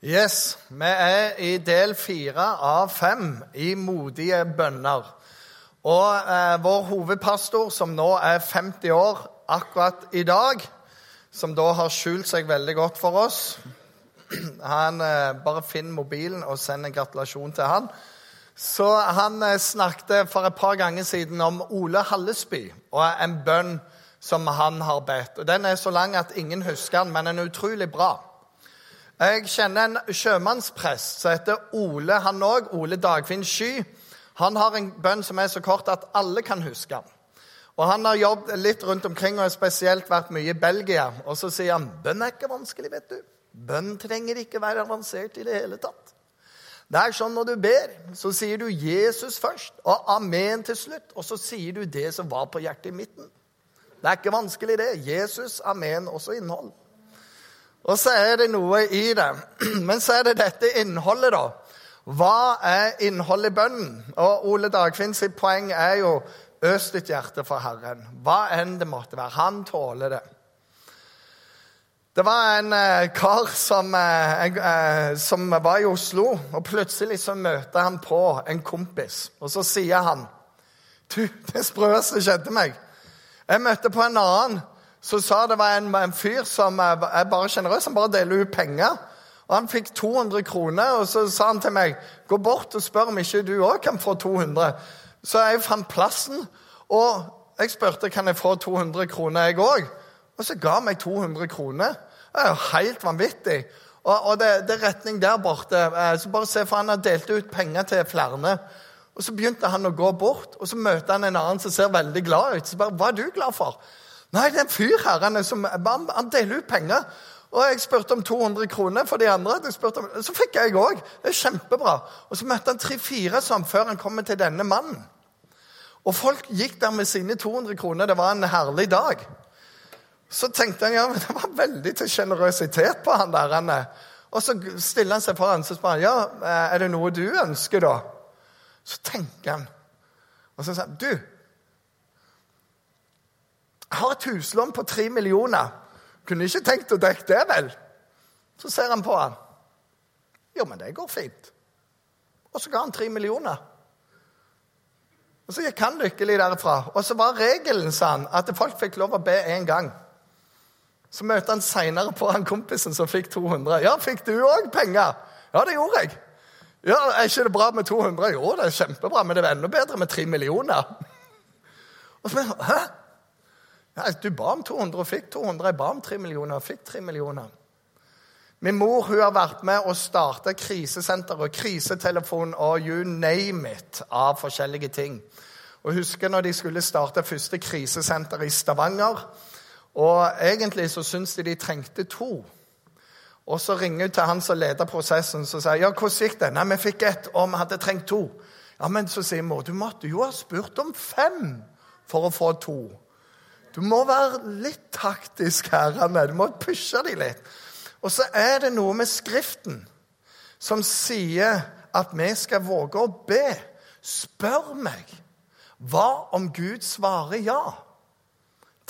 Yes, vi er i del fire av fem i modige bønner. Og eh, vår hovedpastor, som nå er 50 år akkurat i dag, som da har skjult seg veldig godt for oss Han eh, Bare finn mobilen og send en gratulasjon til han. Så han eh, snakket for et par ganger siden om Ole Hallesby og en bønn som han har bedt. Og Den er så lang at ingen husker den, men den er utrolig bra. Jeg kjenner en sjømannsprest som heter Ole, han òg. Ole Dagfinn Sky. Han har en bønn som er så kort at alle kan huske. Og Han har jobbet litt rundt omkring og har spesielt vært mye i Belgia. Og så sier han bønn er ikke vanskelig, vet du. Bønn trenger ikke være avansert i det hele tatt. Det er sånn når du ber, så sier du Jesus først og amen til slutt. Og så sier du det som var på hjertet i midten. Det er ikke vanskelig, det. Jesus, amen, også innhold. Og så er det noe i det. Men så er det dette innholdet, da. Hva er innholdet i bønnen? Og Ole Dagfinn sitt poeng er jo øs ditt hjerte for Herren. Hva enn det måtte være. Han tåler det. Det var en eh, kar som, eh, eh, som, var i Oslo, og plutselig så møter han på en kompis. Og så sier han Du, det sprøeste skjedde meg. Jeg møtte på en annen så sa det var en, en fyr som er bare sjenerøs. Han bare deler ut penger. Og Han fikk 200 kroner, og så sa han til meg gå bort og spør om ikke du òg kan få 200. Så jeg fant plassen, og jeg spurte kan jeg få 200 kroner, jeg òg. Og så ga han meg 200 kroner. Det er jo helt vanvittig. Og, og det, det, er retning der borte. Eh, så bare se, for Han har delt ut penger til flere. Og Så begynte han å gå bort, og så møter han en annen som ser veldig glad ut. Så bare, Hva er du glad for? Nei, det er en fyr her han, som, han deler ut penger. Og jeg spurte om 200 kroner for de andre. Om, så fikk jeg òg. Det er kjempebra. Og så møtte han tre-fire sånn før han kom til denne mannen. Og folk gikk der med sine 200 kroner. Det var en herlig dag. Så tenkte han ja, men det var veldig til sjenerøsitet på han der. Han, og så stiller han seg foran og spør han, ja, er det noe du ønsker, da? Så tenker han. Og så sier han du, har et huslån på tre millioner. Kunne ikke tenkt å dekke det, vel? Så ser han på han. Jo, men det går fint. Og så ga han tre millioner. Og Så gikk han lykkelig derfra. Og så var regelen sa han, at folk fikk lov å be én gang. Så møtte han seinere på han kompisen som fikk 200. 'Ja, fikk du òg penger?' 'Ja, det gjorde jeg.' 'Ja, Er ikke det bra med 200?' 'Jo, det er kjempebra, men det er enda bedre med tre millioner.' Og så, Hæ? Du ba om 200 og fikk 200. Jeg ba om 3 millioner og fikk 3 millioner. Min mor hun har vært med og starta krisesenter og krisetelefon og you name it av forskjellige ting. Og husker når de skulle starte første krisesenter i Stavanger. Og egentlig så syntes de de trengte to. Og så ringer hun til han som leder prosessen og sier ja, hvordan gikk det? Nei, vi fikk ett, og vi hadde trengt to. Ja, Men så sier mor du måtte jo ha spurt om fem for å få to. Du må være litt taktisk her, Anne. Du må pushe dem litt. Og så er det noe med Skriften som sier at vi skal våge å be. Spør meg. Hva om Gud svarer ja?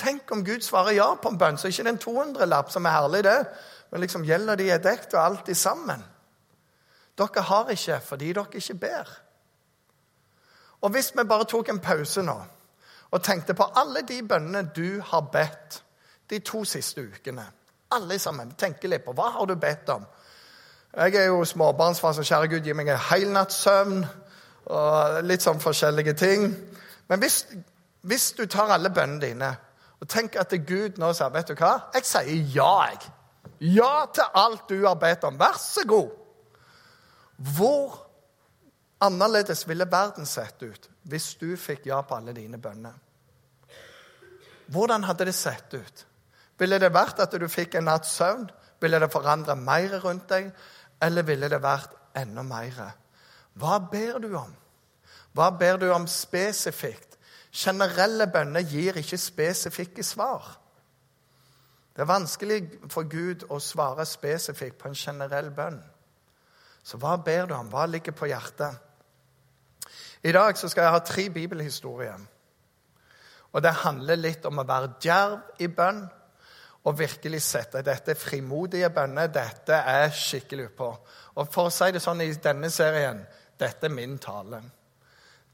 Tenk om Gud svarer ja på en bønn, så ikke det en 200-lapp, som er herlig, det. Men liksom gjelder de er dekt og alt sammen. Dere har ikke fordi dere ikke ber. Og hvis vi bare tok en pause nå og tenkte på alle de bønnene du har bedt de to siste ukene. Alle sammen. Tenke litt på hva har du bedt om. Jeg er jo småbarnsfar, så kjære Gud, gi meg en hel og litt sånn forskjellige ting. Men hvis, hvis du tar alle bønnene dine og tenker at Gud nå sier Vet du hva? Jeg sier ja, jeg. Ja til alt du har bedt om. Vær så god. Hvor annerledes ville verden sett ut hvis du fikk ja på alle dine bønner? Hvordan hadde det sett ut? Ville det vært at du fikk en natts søvn? Ville det forandre mer rundt deg? Eller ville det vært enda mer? Hva ber du om? Hva ber du om spesifikt? Generelle bønner gir ikke spesifikke svar. Det er vanskelig for Gud å svare spesifikt på en generell bønn. Så hva ber du om? Hva ligger på hjertet? I dag skal jeg ha tre bibelhistorier. Og Det handler litt om å være djerv i bønn. og virkelig sette dette frimodige bønner. Dette er skikkelig på. Og for å si det sånn i denne serien dette er min tale.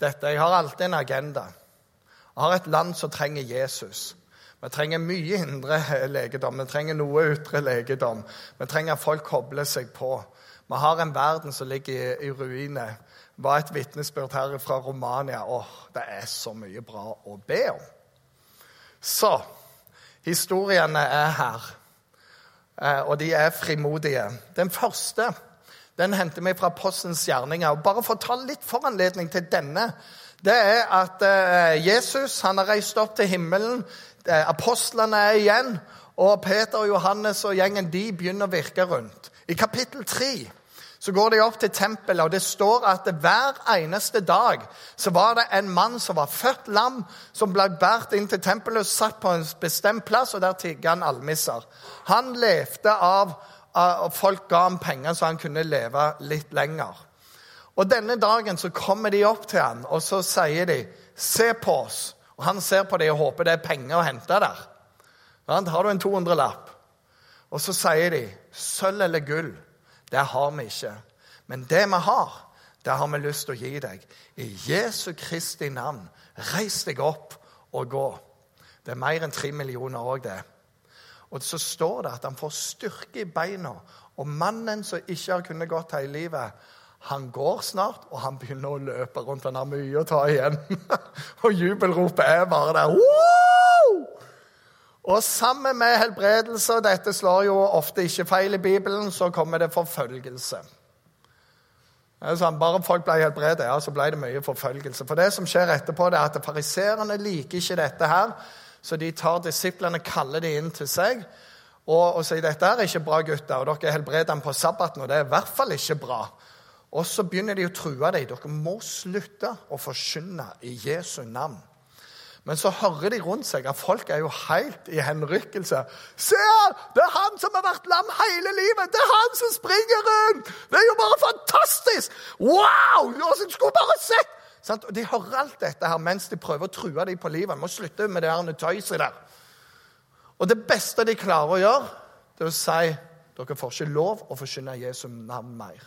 Dette, Jeg har alltid en agenda. Jeg har et land som trenger Jesus. Vi trenger mye indre legedom. Vi trenger noe ytre legedom. Vi trenger at folk kobler seg på. Vi har en verden som ligger i, i ruiner. Var et vitnesbyrd her fra Romania. Åh, det er så mye bra å be om. Så historiene er her, eh, og de er frimodige. Den første den henter vi fra Postens gjerninger. Og bare for å ta litt foranledning til denne, det er at eh, Jesus han har reist opp til himmelen. Eh, apostlene er igjen. Og Peter og Johannes og gjengen de begynner å virke rundt. I kapittel 3 så går de opp til tempelet, og det står at hver eneste dag så var det en mann som var født lam, som ble båret inn til tempelet og satt på en bestemt plass, og der tigget han almisser. Han levde av og folk ga ham penger så han kunne leve litt lenger. Og Denne dagen så kommer de opp til han, og så sier de, 'Se på oss.' Og Han ser på dem og håper det er penger å hente der. Har du en 200-lapp? Og så sier de, 'Sølv eller gull, det har vi ikke.' Men det vi har, det har vi lyst til å gi deg. I Jesu Kristi navn, reis deg opp og gå. Det er mer enn tre millioner òg, det. Og så står det at han får styrke i beina. Og mannen som ikke har kunnet gått hele livet, han går snart, og han begynner å løpe rundt. Han har mye å ta igjen. og jubelropet er bare der. Woo! Og sammen med helbredelse, dette slår jo ofte ikke feil i Bibelen, så kommer det forfølgelse. Sånn, bare folk ble helbredet, ja, så ble det mye forfølgelse. For det som skjer etterpå, det er at fariserene liker ikke dette her. Så de tar disiplene, kaller de inn til seg og, og sier dette er ikke bra, gutter. og Dere helbreder dem på sabbaten, og det er i hvert fall ikke bra. Og så begynner de å true dem. Dere må slutte å forkynne i Jesu navn. Men så hører de rundt seg at folk er jo helt i henrykkelse. Se, det er han som har vært lam hele livet! Det er han som springer rundt! Det er jo bare fantastisk! Wow! Du skulle bare sett Sånn? De hører alt dette her mens de prøver å true dem på livet. De må slutte med det her tøyset der. Og det beste de klarer å gjøre, det er å si dere får ikke lov å forkynne Jesu navn mer.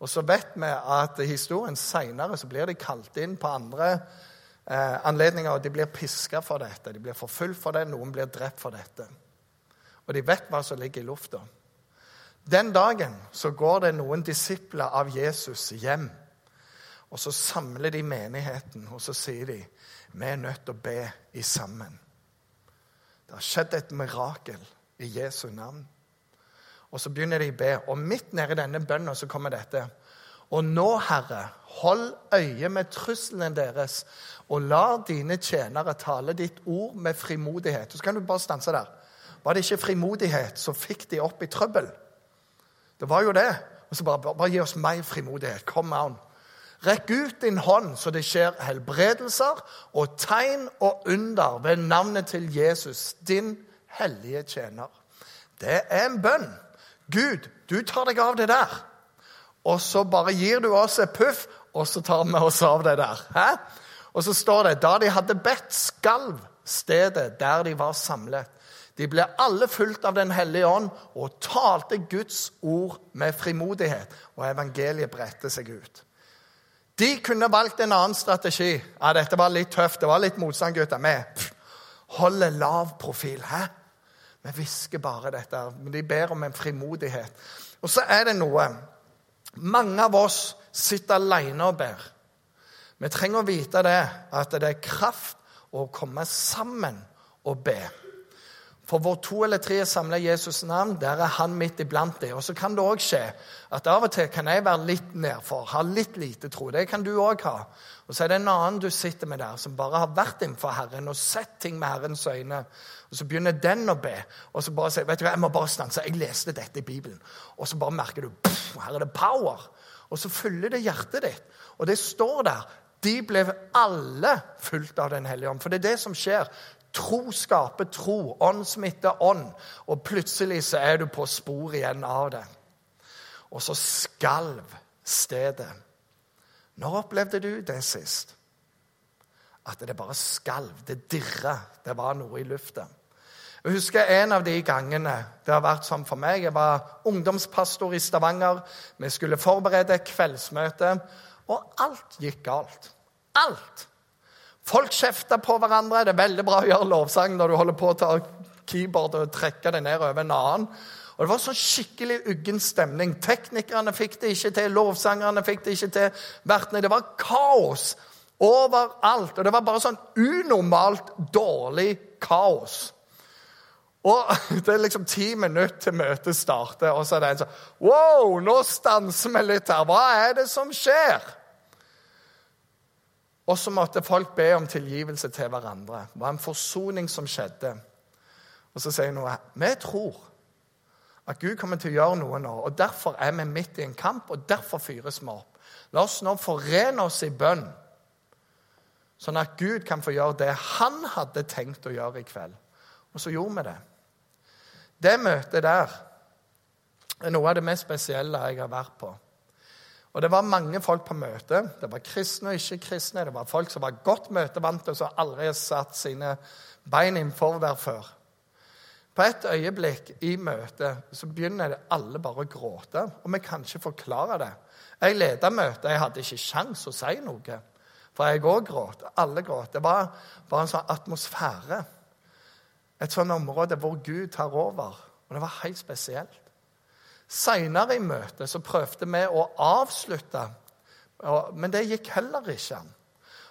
Og så vet vi at historien seinere blir de kalt inn på andre eh, anledninger, og de blir piska for dette. De blir forfulgt for det, noen blir drept for dette. Og de vet hva som ligger i lufta. Den dagen så går det noen disipler av Jesus hjem og så samler de menigheten, og så sier de vi er nødt til å be i sammen. Det har skjedd et mirakel i Jesu navn. Og så begynner de å be, og midt nedi denne bønnen så kommer dette. Og nå, Herre, hold øye med truslene deres, og la dine tjenere tale ditt ord med frimodighet. Så kan du bare stanse der. Var det ikke frimodighet som fikk de opp i trøbbel? Det var jo det. Og så bare, bare gi oss mer frimodighet. Come on. Rekk ut din hånd, så det skjer helbredelser og tegn og under ved navnet til Jesus, din hellige tjener. Det er en bønn. Gud, du tar deg av det der. Og så bare gir du oss et puff, og så tar vi oss av det der. Hæ? Og så står det da de hadde bedt, skalv stedet der de var samlet. De ble alle fulgt av Den hellige ånd og talte Guds ord med frimodighet. Og evangeliet bredte seg ut. De kunne valgt en annen strategi. Ja, dette var litt tøft. Det var litt motstand, gutter. Vi holder lav profil. Hæ? Vi hvisker bare dette. Men de ber om en frimodighet. Og så er det noe. Mange av oss sitter alene og ber. Vi trenger å vite det, at det er kraft å komme sammen og be. For hvor to eller tre er samla Jesus' navn, der er han midt iblant dem. Og så kan det òg skje at av og til kan jeg være litt nedfor, ha litt lite tro. Det kan du òg ha. Og så er det en annen du sitter med der, som bare har vært innenfor Herren og sett ting med Herrens øyne. Og så begynner den å be, og så bare sier vet du hva, jeg må bare stanse. Jeg leste dette i Bibelen. Og så bare merker du her er det power. Og så fyller det hjertet ditt. Og det står der. De ble alle fulgt av Den hellige ånd. For det er det som skjer. Tro skaper tro. Ånd smitter ånd. Og plutselig så er du på spor igjen av det. Og så skalv stedet. Når opplevde du det sist? At det bare skalv. Det dirra. Det var noe i lufta. Jeg husker en av de gangene det har vært sånn for meg. Jeg var ungdomspastor i Stavanger. Vi skulle forberede kveldsmøte, og alt gikk galt. Alt. Folk kjefta på hverandre. Det er veldig bra å gjøre lovsang når du holder på å ta keyboard og trekke det ned over en annen. Og Det var sånn skikkelig uggen stemning. Teknikerne fikk det ikke til, lovsangerne fikk det ikke til. vertene. Det var kaos overalt. Og det var bare sånn unormalt dårlig kaos. Og Det er liksom ti minutter til møtet starter, og så er det en sånn Wow, nå stanser vi litt her. Hva er det som skjer? Og så måtte folk be om tilgivelse til hverandre. Det var en forsoning som skjedde. Og så sier noe Vi tror at Gud kommer til å gjøre noe nå, og derfor er vi midt i en kamp, og derfor fyres vi opp. La oss nå forene oss i bønn, sånn at Gud kan få gjøre det han hadde tenkt å gjøre i kveld. Og så gjorde vi det. Det møtet der er noe av det mest spesielle jeg har vært på. Og Det var mange folk på møtet. Det var kristne og ikke-kristne. Det var folk som var godt møtevante, og som aldri har satt sine bein innenfor der før. På et øyeblikk i møtet så begynner alle bare å gråte. Og vi kan ikke forklare det. Jeg leda møtet. Jeg hadde ikke sjans å si noe. For jeg òg gråt. Alle gråt. Det var bare en sånn atmosfære. Et sånt område hvor Gud tar over. Og det var helt spesielt. Seinere i møtet så prøvde vi å avslutte, men det gikk heller ikke.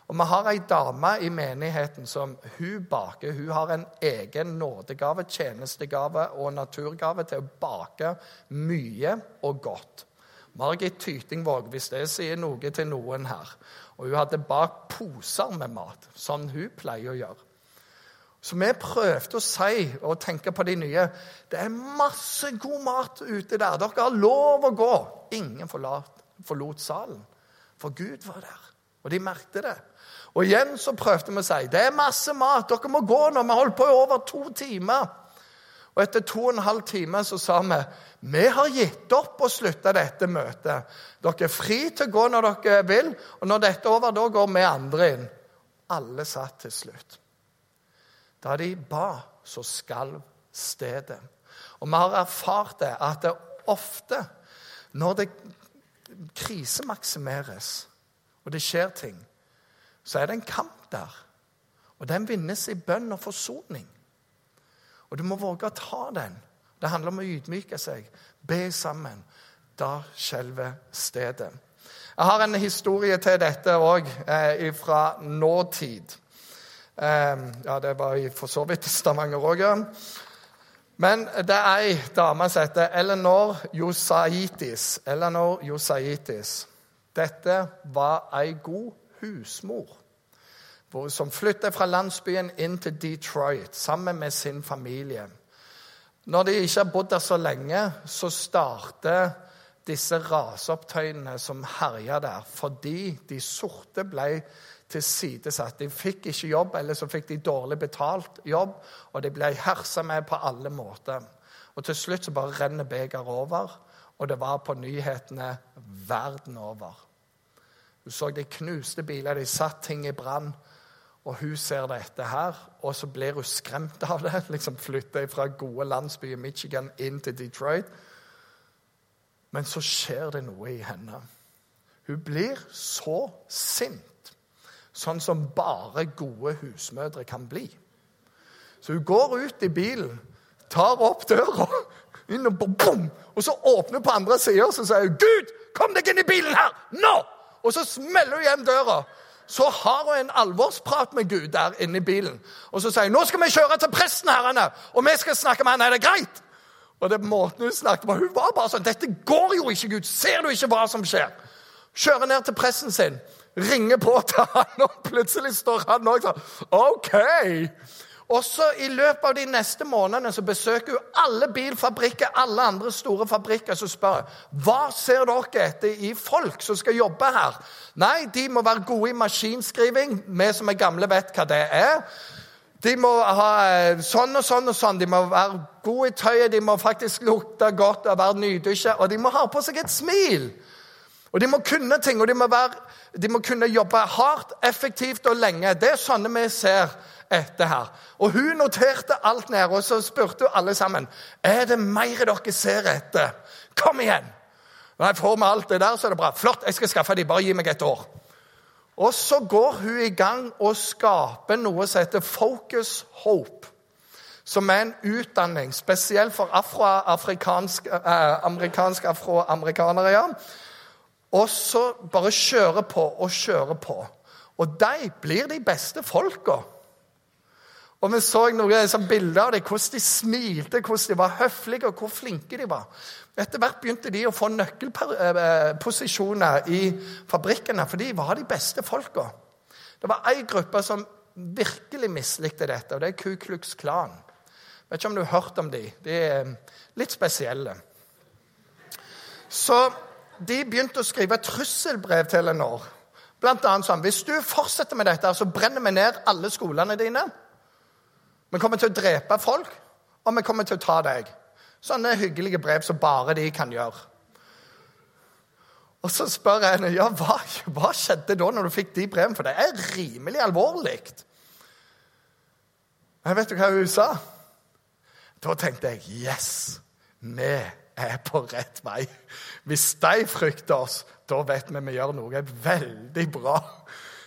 Og Vi har ei dame i menigheten som hun baker. Hun har en egen nådegave, tjenestegave og naturgave til å bake mye og godt. Margit Tytingvåg, hvis det sier noe til noen her. Og hun hadde bakt poser med mat, som hun pleier å gjøre. Så vi prøvde å si og tenke på de nye. Det er masse god mat ute der. Dere har lov å gå. Ingen forlot, forlot salen. For Gud var der, og de merkte det. Og igjen så prøvde vi å si det er masse mat. Dere må gå nå. Vi holdt på i over to timer. Og etter to og en halv time så sa vi vi har gitt opp å slutte dette møtet. Dere er fri til å gå når dere vil, og når dette er over, da går vi andre inn. Alle satt til slutt. Da de ba, så skalv stedet. Og vi har erfart det at det ofte, når det krisemaksimeres, og det skjer ting, så er det en kamp der. Og den vinnes i bønn og forsoning. Og du må våge å ta den. Det handler om å ydmyke seg, be sammen. Da skjelver stedet. Jeg har en historie til dette òg, eh, fra nåtid. Ehm, ja, det var for så vidt Stavanger òg, ja. Men det er ei dame som heter Eleanor Josaitis. Eleanor Josaitis. Dette var ei god husmor som flyttet fra landsbyen inn til Detroit sammen med sin familie. Når de ikke har bodd der så lenge, så starter disse raseopptøyene som herja der, fordi de sorte ble tilsidesatt. De fikk ikke jobb, eller så fikk de dårlig betalt jobb, og de ble hersa med på alle måter. Og Til slutt så bare renner begeret over, og det var på nyhetene verden over. Hun så de knuste biler, de satt ting i brann. Og hun ser dette her, og så blir hun skremt av det. liksom Flytter fra gode landsbyer Michigan inn til Detroit. Men så skjer det noe i henne. Hun blir så sint sånn som bare gode husmødre kan bli. Så hun går ut i bilen, tar opp døra, inn og, boom, og så åpner hun på andre sida og sier hun, 'Gud, kom deg inn i bilen her! Nå!' Og så smeller hun igjen døra. Så har hun en alvorsprat med Gud der inne i bilen. Og så sier hun, 'Nå skal vi kjøre til presten, herrene, og vi skal snakke med han. Er det greit?' Og det måten hun snakket på, Hun var bare sånn 'Dette går jo ikke, Gud. Ser du ikke hva som skjer?' Kjører ned til presten sin ringer på til han, og plutselig står han òg sånn. OK. Og så I løpet av de neste månedene så besøker hun alle bilfabrikker, alle andre store fabrikker, så spør hva ser dere etter i folk som skal jobbe her. Nei, de må være gode i maskinskriving. Vi som er gamle, vet hva det er. De må ha eh, sånn og sånn og sånn. De må være gode i tøyet, de må faktisk lukte godt og være nydusja, og de må ha på seg et smil. Og de må kunne ting, og de må, være, de må kunne jobbe hardt, effektivt og lenge. Det er sånne vi ser etter her. Og hun noterte alt ned, og så spurte hun alle sammen er det mer dere ser etter. Kom igjen! Når jeg får med alt det der, så er det bra. Flott, jeg skal skaffe dem. Bare gi meg et år. Og så går hun i gang og skaper noe som heter Focus Hope. Som er en utdanning spesielt for afroamerikanske eh, afroamerikanere. Ja og så bare kjøre på og kjøre på. Og de blir de beste folka. Og vi så noen sånn bilder av dem, hvordan de smilte, hvordan de var høflige og hvor flinke de var. Etter hvert begynte de å få nøkkelposisjoner i fabrikkene, for de var de beste folka. Det var ei gruppe som virkelig mislikte dette, og det er Ku Klux Klan. Vet ikke om du har hørt om dem. De er litt spesielle. Så de begynte å skrive trusselbrev til Eleanor. Blant annet sånn Hvis du fortsetter med dette, så brenner vi ned alle skolene dine. Vi kommer til å drepe folk, og vi kommer til å ta deg. Sånne hyggelige brev som bare de kan gjøre. Og så spør jeg henne ja, hva, hva skjedde da når du fikk de brevene, for det er rimelig alvorlig. Men vet du hva hun sa? Da tenkte jeg yes, vi er på rett vei. Hvis de frykter oss, da vet vi vi gjør noe veldig bra.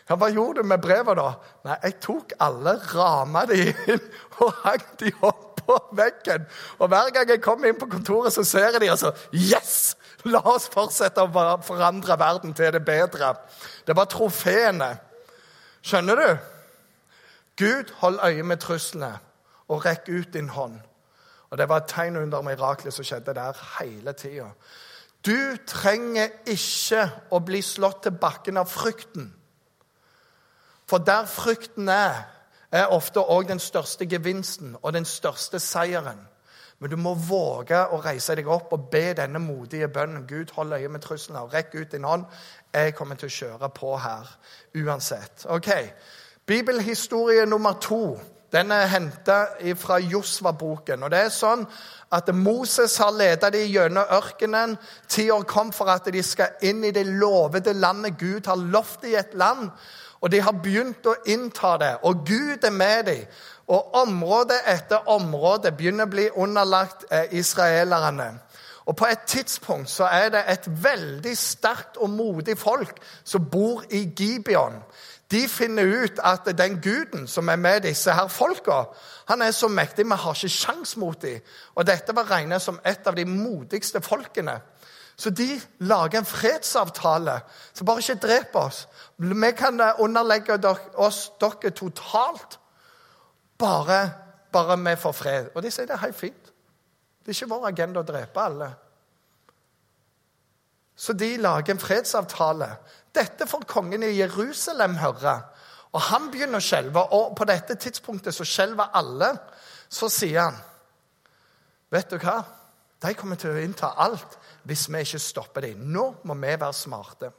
Ja, Hva gjorde du med brevet, da? Nei, Jeg tok alle, rama de inn og hang de opp på veggen. Og Hver gang jeg kommer inn på kontoret, så ser jeg de, og så Yes! La oss fortsette å forandre verden til det bedre. Det var trofeene. Skjønner du? Gud, hold øye med truslene og rekk ut din hånd. Og Det var et tegn under miraklet som skjedde der hele tida. Du trenger ikke å bli slått til bakken av frykten. For der frykten er, er ofte òg den største gevinsten og den største seieren. Men du må våge å reise deg opp og be denne modige bønnen. Gud, hold øye med truslene rekk ut din hånd. Jeg kommer til å kjøre på her uansett. Ok, Bibelhistorie nummer to den er henta fra Josva-boken. Og det er sånn at Moses har ledet dem gjennom ørkenen. Tida kom for at de skal inn i det lovede landet. Gud har lovt i et land, og de har begynt å innta det. Og Gud er med dem. Og område etter område begynner å bli underlagt eh, israelerne. Og På et tidspunkt så er det et veldig sterkt og modig folk som bor i Gibeon de finner ut at den guden som er med disse her folka, han er så mektig, vi har ikke sjans mot dem. Og dette var regnet som et av de modigste folkene. Så de lager en fredsavtale. Så bare ikke drep oss. Vi kan underlegge oss dere totalt. Bare, bare vi får fred. Og de sier det er helt fint. Det er ikke vår agenda å drepe alle. Så de lager en fredsavtale. Dette får kongen i Jerusalem høre. Og han begynner å skjelve, og på dette tidspunktet så skjelver alle. Så sier han, 'Vet du hva? De kommer til å innta alt hvis vi ikke stopper dem. Nå må vi være smarte.'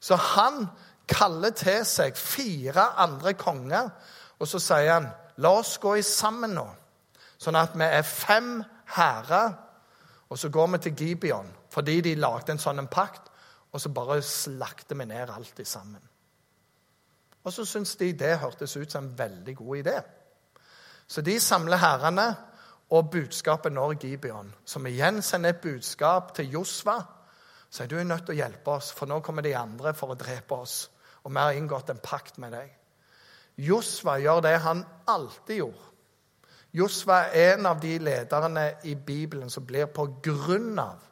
Så han kaller til seg fire andre konger, og så sier han, 'La oss gå i sammen nå', sånn at vi er fem hærer. Og så går vi til Gibeon, fordi de lagde en sånn en pakt og så bare slakter vi ned alt i sammen. Og så syntes de det hørtes ut som en veldig god idé. Så de samler herrene og budskapet når Gibeon, som igjen sender et budskap til Josva. er du nødt til å hjelpe oss, for nå kommer de andre for å drepe oss. Og vi har inngått en pakt med deg. Josva gjør det han alltid gjorde. Josva er en av de lederne i Bibelen som blir på grunn av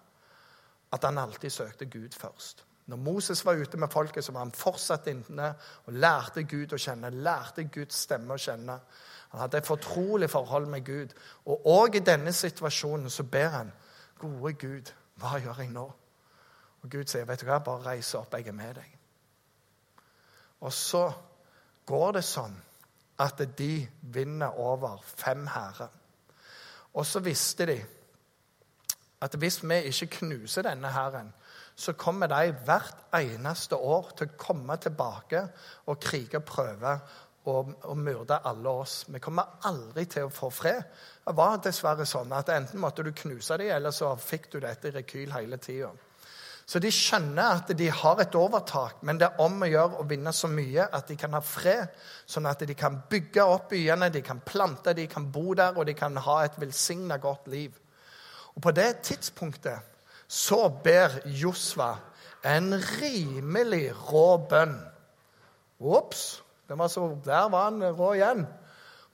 at han alltid søkte Gud først. Når Moses var ute med folket, så var han fortsatt inne og lærte Gud å kjenne, lærte Guds stemme å kjenne. Han hadde et fortrolig forhold med Gud. Og òg i denne situasjonen så ber han, gode Gud, hva gjør jeg nå? Og Gud sier, vet du hva, bare reis opp, jeg er med deg. Og så går det sånn at de vinner over fem hærer. Og så visste de at hvis vi ikke knuser denne hæren, så kommer de hvert eneste år til å komme tilbake og krige og prøve å myrde alle oss. Vi kommer aldri til å få fred. Det var dessverre sånn at enten måtte du knuse dem, eller så fikk du dette i rekyl hele tida. Så de skjønner at de har et overtak, men det er om å gjøre å vinne så mye at de kan ha fred, sånn at de kan bygge opp byene, de kan plante, de kan bo der, og de kan ha et velsigna godt liv. Og på det tidspunktet så ber Josva en rimelig rå bønn. Ops, der var han rå igjen.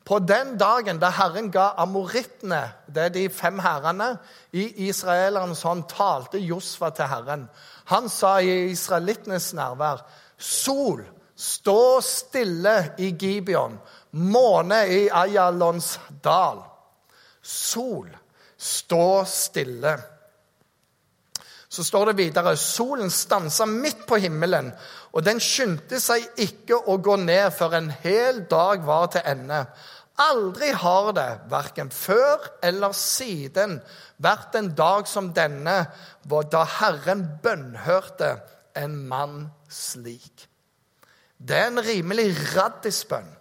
På den dagen da Herren ga amorittene, det er de fem herrene, i israelernes hånd, talte Josfa til Herren. Han sa i israelittenes nærvær, Sol, stå stille i Gibeon, måne i Ayalons dal. Sol, stå stille. Så står det videre solen stansa midt på himmelen, og den skyndte seg ikke å gå ned før en hel dag var til ende. Aldri har det, verken før eller siden, vært en dag som denne, da Herren bønnhørte en mann slik. Det er en rimelig raddisbønn.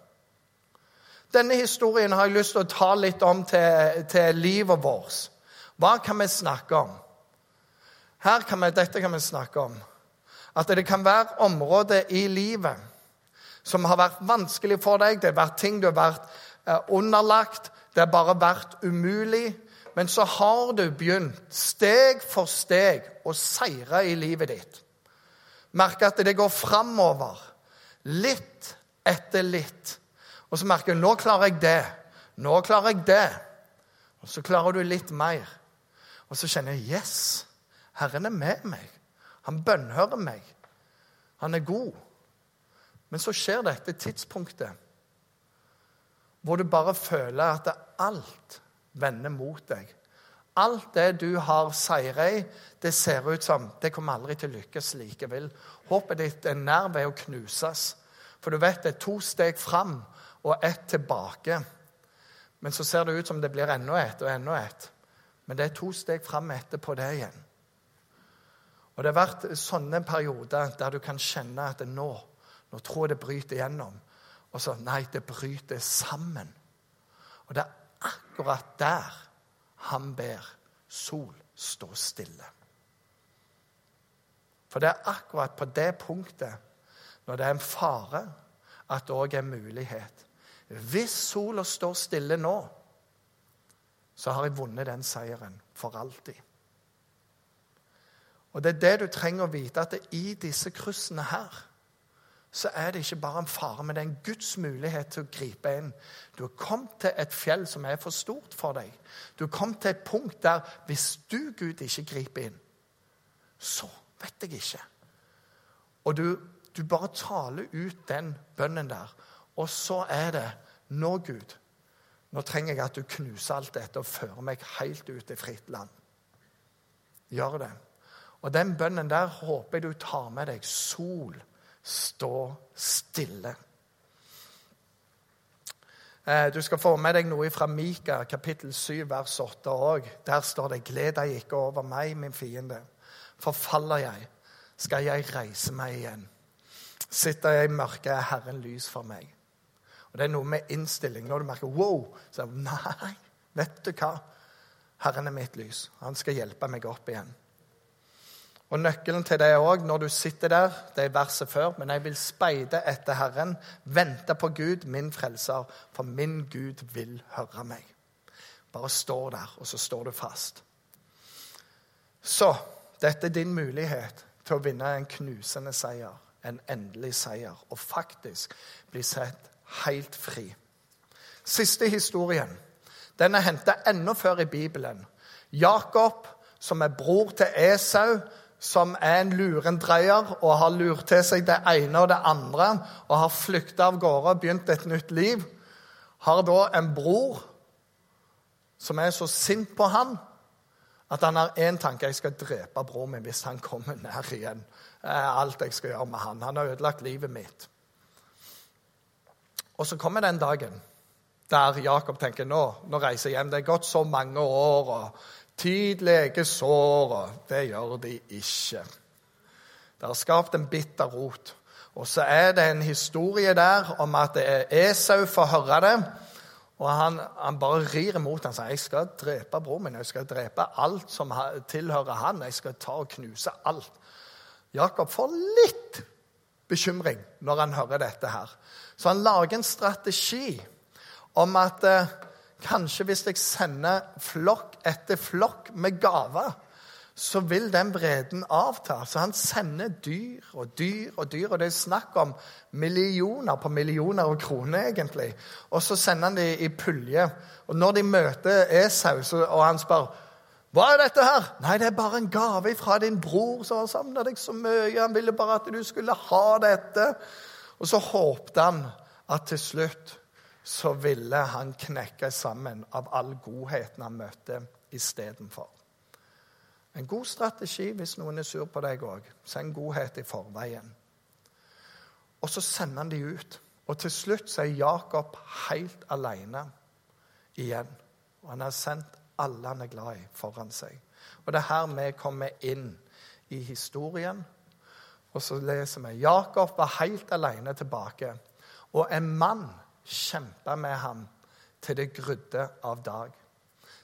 Denne historien har jeg lyst til å ta litt om til, til livet vårt. Hva kan vi snakke om? Her kan vi, dette kan vi snakke om. At det kan være områder i livet som har vært vanskelig for deg. Det har vært ting du har vært underlagt. Det har bare vært umulig. Men så har du begynt, steg for steg, å seire i livet ditt. Merke at det går framover. Litt etter litt. Og så merker du nå klarer jeg det. Nå klarer jeg det. Og så klarer du litt mer. Og så kjenner jeg yes, Herren er med meg. Han bønnhører meg. Han er god. Men så skjer dette tidspunktet hvor du bare føler at alt vender mot deg. Alt det du har seire i, det ser ut som det kommer aldri til å lykkes likevel. Håpet ditt er nær ved å knuses. For du vet det er to steg fram og ett tilbake. Men så ser det ut som det blir enda ett og enda ett. Men det er to steg fram etterpå det igjen. Og Det har vært sånne perioder der du kan kjenne at nå, nå tror jeg det bryter igjennom. Og så Nei, det bryter sammen. Og det er akkurat der han ber sol stå stille. For det er akkurat på det punktet, når det er en fare, at det òg er mulighet. Hvis sola står stille nå, så har jeg vunnet den seieren for alltid. Og det er det du trenger å vite, at i disse kryssene her så er det ikke bare en fare, men det er en Guds mulighet til å gripe inn. Du har kommet til et fjell som er for stort for deg. Du har kommet til et punkt der hvis du, Gud, ikke griper inn, så vet jeg ikke. Og du, du bare taler ut den bønnen der. Og så er det Nå, Gud, nå trenger jeg at du knuser alt dette og fører meg helt ut i fritt land. Gjør det. Og den bønnen der håper jeg du tar med deg sol stå stille. Eh, du skal få med deg noe fra Mika, kapittel 7, vers 8 òg. Der står det:" Gled deg ikke over meg, min fiende. Forfaller jeg, skal jeg reise meg igjen. Sitter jeg i mørket, er Herren lys for meg. Og Det er noe med innstilling. Når du merker wow, så er det, Nei, vet du hva? Herren er mitt lys. Han skal hjelpe meg opp igjen. Og Nøkkelen til det òg, når du sitter der, det er verset før, men jeg vil speide etter Herren, vente på Gud, min frelser, for min Gud vil høre meg. Bare stå der, og så står du fast. Så dette er din mulighet til å vinne en knusende seier, en endelig seier, og faktisk bli sett helt fri. Siste historien. Den er henta enda før i Bibelen. Jakob, som er bror til Esau, som er en lurendreier og har lurt til seg det ene og det andre og har flykta av gårde og begynt et nytt liv, har da en bror som er så sint på han at han har én tanke jeg skal drepe broren min hvis han kommer nær igjen. Er alt jeg skal gjøre med han. Han har ødelagt livet mitt. Og så kommer den dagen der Jakob tenker nå, nå reiser jeg hjem. Det er gått så mange år, og Tid leger og Det gjør de ikke. Det har skapt en bitter rot. Og så er det en historie der om at Esau får høre det. Og han, han bare rir imot og sier jeg skal drepe bror min. Jeg skal drepe alt som tilhører han. Jeg skal ta og knuse alt. Jakob får litt bekymring når han hører dette her. Så han lager en strategi om at eh, kanskje hvis jeg sender flokk etter flokk med gaver, så vil den bredden avta. Så han sender dyr og dyr og dyr, og det er snakk om millioner på millioner av kroner, egentlig. Og så sender han dem i pulje. Og når de møter Esau, og han spør hva er dette her? Nei, det er bare en gave fra din bror som har savna deg så mye. Han ville bare at du skulle ha dette. Og så håpte han at til slutt så ville han knekke sammen av all godheten han møtte istedenfor. En god strategi hvis noen er sur på deg òg. Send godhet i forveien. Og så sender han de ut. Og til slutt så er Jakob helt alene igjen. Og han har sendt alle han er glad i, foran seg. Og det er her vi kommer inn i historien. Og så leser vi Jakob var helt alene tilbake, og en mann kjempa med ham til det grudde av dag.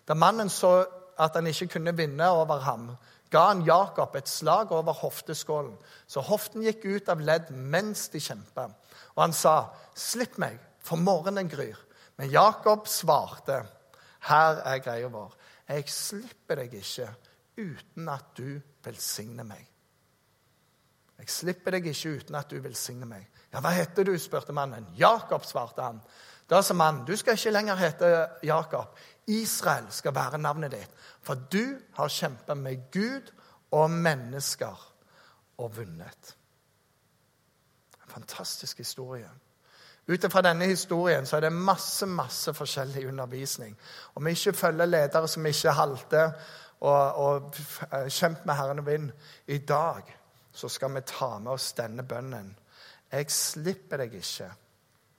Da mannen så at han ikke kunne vinne over ham, ga han Jakob et slag over hofteskålen, så hoften gikk ut av ledd mens de kjempa. Og han sa, 'Slipp meg, for morgenen gryr.' Men Jakob svarte, 'Her er greia vår. Jeg slipper deg ikke uten at du velsigner meg.' Jeg slipper deg ikke uten at du velsigner meg. Ja, hva heter du? spurte mannen. Jakob, svarte han. Da sa mannen, du skal ikke lenger hete Jakob. Israel skal være navnet ditt. For du har kjempet med Gud og mennesker og vunnet. En fantastisk historie. Ut fra denne historien så er det masse masse forskjellig undervisning. Om vi ikke følger ledere som ikke halter og, og kjemper med Herren og vind i dag, så skal vi ta med oss denne bønnen. Jeg slipper deg ikke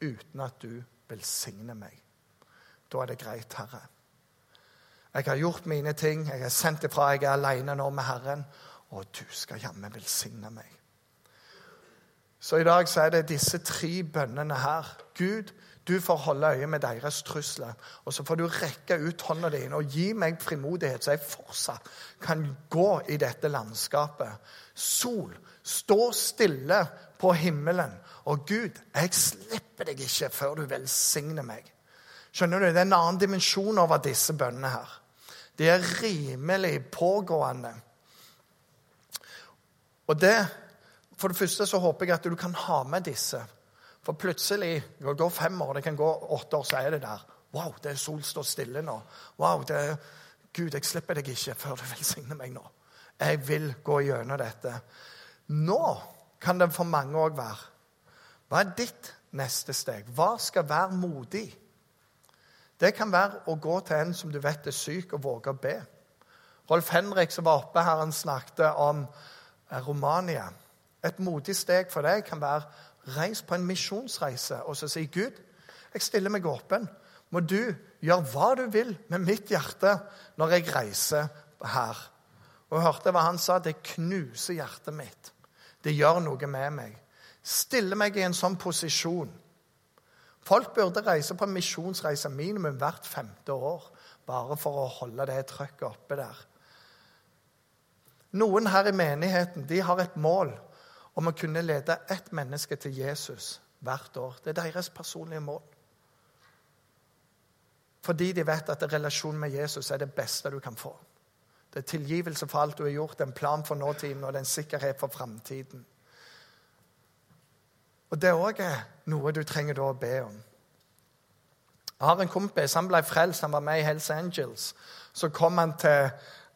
uten at du velsigner meg. Da er det greit, Herre. Jeg har gjort mine ting, jeg er sendt ifra, jeg er alene nå med Herren, og du skal jammen velsigne meg. Så i dag så er det disse tre bønnene her. Gud, du får holde øye med deres trusler. Og så får du rekke ut hånda di og gi meg frimodighet, så jeg fortsatt kan gå i dette landskapet. Sol, stå stille på himmelen. Og Gud, jeg slipper deg ikke før du velsigner meg. Skjønner du? Det er en annen dimensjon over disse bønnene her. De er rimelig pågående. Og det, For det første så håper jeg at du kan ha med disse. For plutselig Det går fem år, det kan gå åtte år, så er det der. Wow, det er sol står stille nå. Wow, det er, Gud, jeg slipper deg ikke før du velsigner meg nå. Jeg vil gå gjennom dette. Nå kan det for mange òg være. Hva er ditt neste steg? Hva skal være modig? Det kan være å gå til en som du vet er syk, og våge å be. Rolf Henrik som var oppe her, han snakket om eh, Romania. Et modig steg for deg kan være reis på en misjonsreise og så si Gud, jeg stiller meg åpen. Må du gjøre hva du vil med mitt hjerte når jeg reiser her. Og jeg hørte hva han sa. Det knuser hjertet mitt. Det gjør noe med meg. Stille meg i en sånn posisjon Folk burde reise på en misjonsreise minimum hvert femte år bare for å holde det trøkket oppe der. Noen her i menigheten de har et mål om å kunne lede ett menneske til Jesus hvert år. Det er deres personlige mål. Fordi de vet at relasjonen med Jesus er det beste du kan få. Det er tilgivelse for alt du har gjort, en plan for nåtiden og det er en sikkerhet for framtiden. Og det òg er noe du trenger da å be om. Jeg har en kompis han ble frelst, han var med i Hells Angels. Så kom han til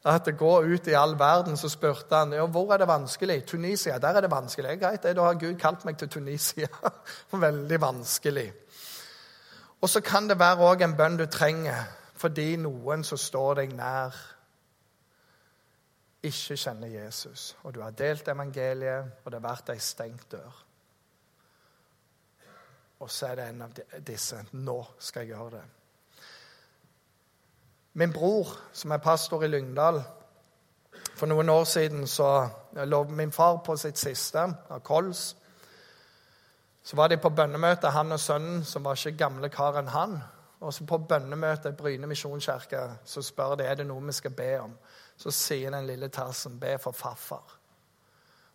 at det går ut i all verden, så spurte han ja, hvor er det vanskelig. Tunisia. Der er det vanskelig. Greit, da har Gud kalt meg til Tunisia. Veldig vanskelig. Og så kan det være òg en bønn du trenger fordi noen som står deg nær, ikke kjenner Jesus. Og du har delt evangeliet, og det har vært ei stengt dør. Og så er det en av disse. Nå skal jeg gjøre det. Min bror, som er pastor i Lyngdal For noen år siden så lå min far på sitt siste av kols. Så var de på bønnemøte, han og sønnen, som var ikke gamle karen han. Og så på bønnemøtet i Bryne misjonskirke så spør de er det noe vi skal be om. Så sier den lille tassen 'be for farfar'.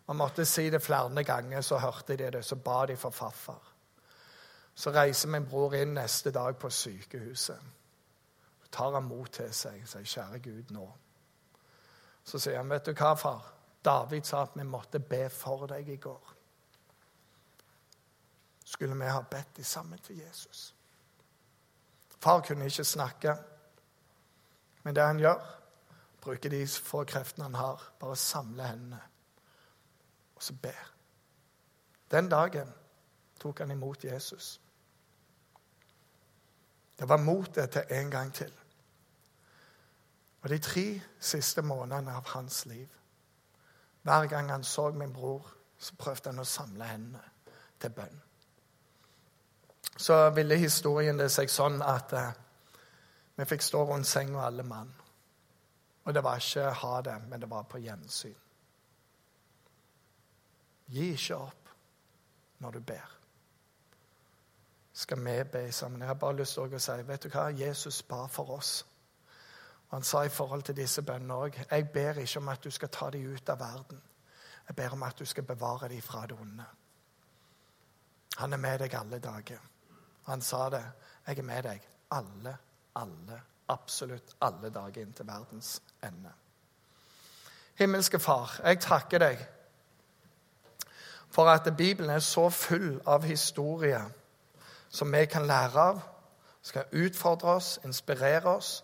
Man måtte si det flere ganger, så hørte de det. Så ba de for farfar. Så reiser min bror inn neste dag på sykehuset. Tar han mot til seg og sier, 'Kjære Gud, nå.' Så sier han, 'Vet du hva, far? David sa at vi måtte be for deg i går.' Skulle vi ha bedt de sammen for Jesus? Far kunne ikke snakke, men det han gjør, bruker de få kreftene han har, bare samle hendene og så ber. Den dagen tok han imot Jesus. Det var motet til en gang til. Og de tre siste månedene av hans liv Hver gang han så min bror, så prøvde han å samle hendene til bønn. Så ville historien det seg sånn at eh, vi fikk stå rundt senga alle mann. Og det var ikke ha det, men det var på gjensyn. Gi ikke opp når du ber. Skal vi be sammen? Jeg har bare lyst til å si vet du hva? Jesus ba for oss. Han sa i forhold til disse bønnene òg Jeg ber ikke om at du skal ta dem ut av verden. Jeg ber om at du skal bevare dem fra det onde. Han er med deg alle dager. Han sa det. Jeg er med deg alle, alle, absolutt alle dager inn til verdens ende. Himmelske Far, jeg takker deg for at Bibelen er så full av historier som vi kan lære av, skal utfordre oss, inspirere oss.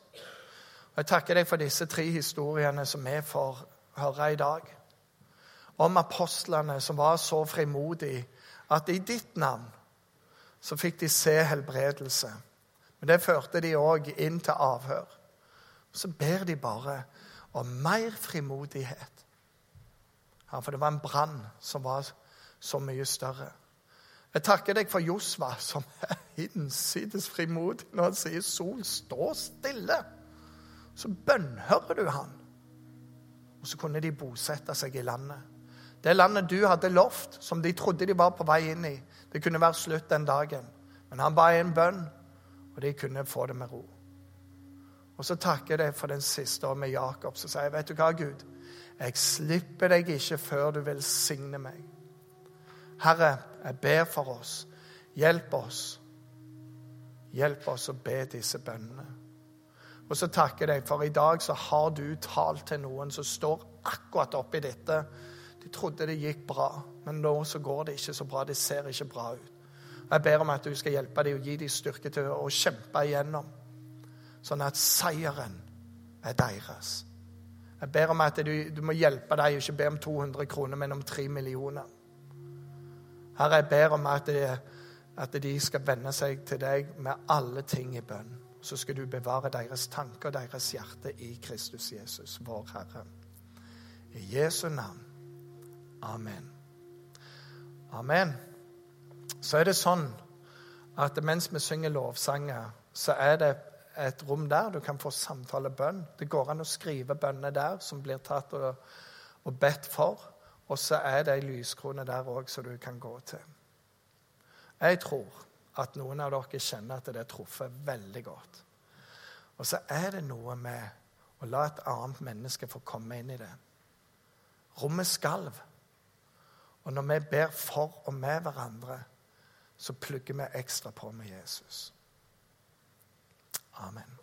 Og Jeg takker deg for disse tre historiene som vi får høre i dag. Om apostlene som var så frimodige at i ditt navn så fikk de se helbredelse. Men det førte de òg inn til avhør. Så ber de bare om mer frimodighet. Ja, for det var en brann som var så mye større. Jeg takker deg for Josva, som er hinsides frimodig når han sier 'sol, stå stille'. Så bønnhører du han. Og så kunne de bosette seg i landet. Det landet du hadde lovt, som de trodde de var på vei inn i. Det kunne være slutt den dagen. Men han ba en bønn, og de kunne få det med ro. Og så takker jeg deg for den siste år med Jakob, som sier vet du hva, Gud? Jeg slipper deg ikke før du velsigner meg. Herre, jeg ber for oss. Hjelp oss. Hjelp oss å be disse bønnene. Og så takker jeg deg, for i dag så har du talt til noen som står akkurat oppi dette. De trodde det gikk bra, men nå så går det ikke så bra. Det ser ikke bra ut. Jeg ber om at du skal hjelpe dem og gi dem styrke til å kjempe igjennom, sånn at seieren er deres. Jeg ber om at du, du må hjelpe dem ikke be om 200 kroner, men om 3 millioner. Herre, jeg ber om at de, at de skal vende seg til deg med alle ting i bønn. Så skal du bevare deres tanker og deres hjerte i Kristus Jesus, vår Herre. I Jesu navn. Amen. Amen. Så er det sånn at mens vi synger lovsanger, så er det et rom der du kan få samtale bønn. Det går an å skrive bønnene der som blir tatt og, og bedt for. Og så er det ei lyskrone der òg som du kan gå til. Jeg tror at noen av dere kjenner at det er truffet veldig godt. Og så er det noe med å la et annet menneske få komme inn i det. Rommet skalv. Og når vi ber for og med hverandre, så plugger vi ekstra på med Jesus. Amen.